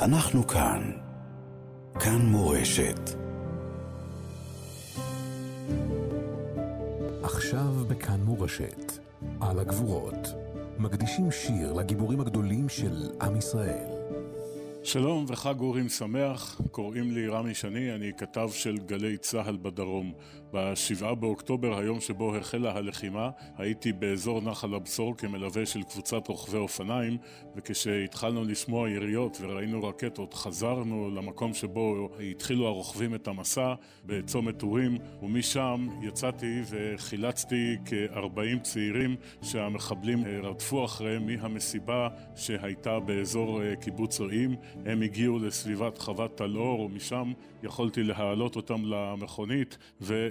אנחנו כאן. כאן מורשת. עכשיו בכאן מורשת, על הגבורות, מקדישים שיר לגיבורים הגדולים של עם ישראל. שלום וחג אורים שמח, קוראים לי רמי שני, אני כתב של גלי צה"ל בדרום. ב-7 באוקטובר, היום שבו החלה הלחימה, הייתי באזור נחל הבשור כמלווה של קבוצת רוכבי אופניים, וכשהתחלנו לשמוע יריות וראינו רקטות, חזרנו למקום שבו התחילו הרוכבים את המסע, בצומת אורים, ומשם יצאתי וחילצתי כ-40 צעירים שהמחבלים רדפו אחריהם מהמסיבה שהייתה באזור אה, קיבוץ רעים. הם הגיעו לסביבת חוות טלאור, ומשם יכולתי להעלות אותם למכונית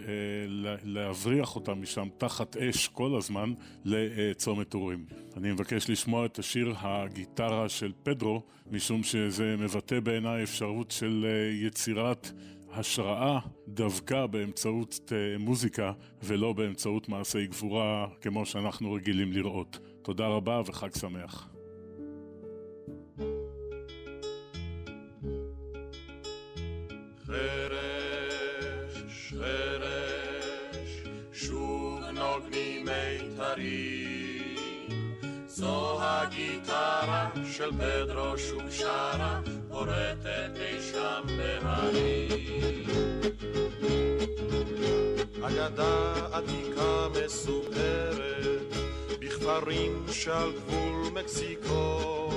ולהבריח אותם משם תחת אש כל הזמן לצומת אורים. אני מבקש לשמוע את השיר הגיטרה של פדרו, משום שזה מבטא בעיניי אפשרות של יצירת השראה דווקא באמצעות מוזיקה ולא באמצעות מעשי גבורה כמו שאנחנו רגילים לראות. תודה רבה וחג שמח. מיתרים. זו הגיטרה של פדרו שוב שרה, פורטת אי שם בהרים. אגדה עתיקה מסופרת, בכפרים שעל גבול מקסיקו,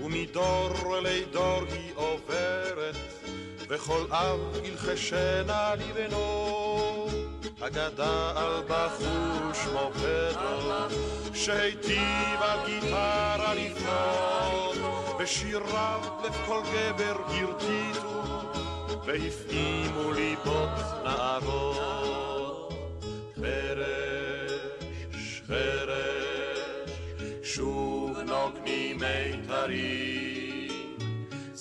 ומדור לדור היא עוברת. וכל אב ילחשנה לבנו אגדה על בחור שמו פדרו שהיטיב על גיטרה לפנות ושיריו לב כל גבר הרטיטו והפעימו ליבות נערות. חרש, חרש, שוב נוגנים מיתרים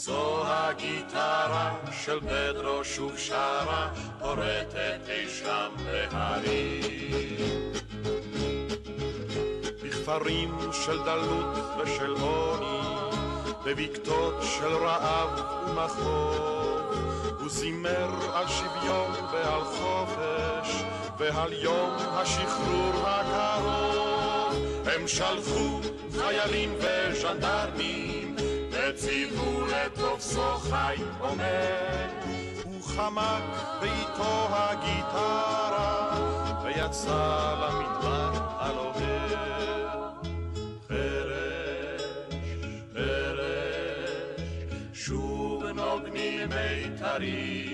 זו הגיטרה של פדרו שוב שרה, פורטת אי שם בהרים. בכפרים של דלות ושל עוני, בבקתות של רעב ומחור, הוא זימר על שוויון ועל חופש, ועל יום השחרור הקרוב. הם שלחו חיילים וז'נדרמים וציוו לתופסו חי עומד. הוא חמק באיתו הגיטרה, ויצא למדבר הלוהר. חרש, חרש, שוב נוגנים מיתרים.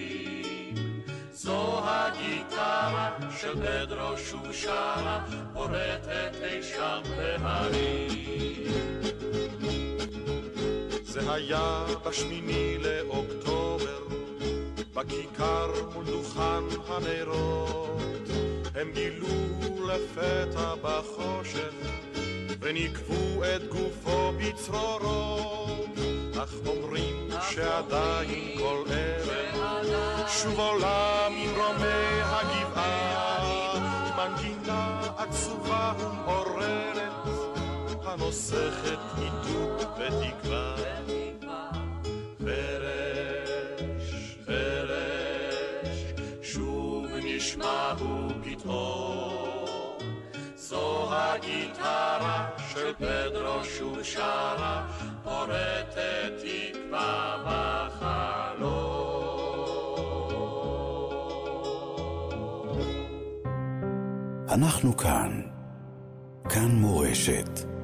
זו הגיטרה של פדרו שוב שרה, פורטת אי שם בהרים. זה היה בשמיני לאוקטובר, בכיכר מול דוכן הנרות. הם גילו לפתע בחושך, וניקבו את גופו בצרורות. אך אומרים שעדיין כל ערב שוב עולה ממרומי הגבעה, מנגינה עצובה ומעוררת, הנוסכת עידוד הגיטרה של פדרו שוב שרה, פורטת תקווה בחלום. אנחנו כאן. כאן מורשת.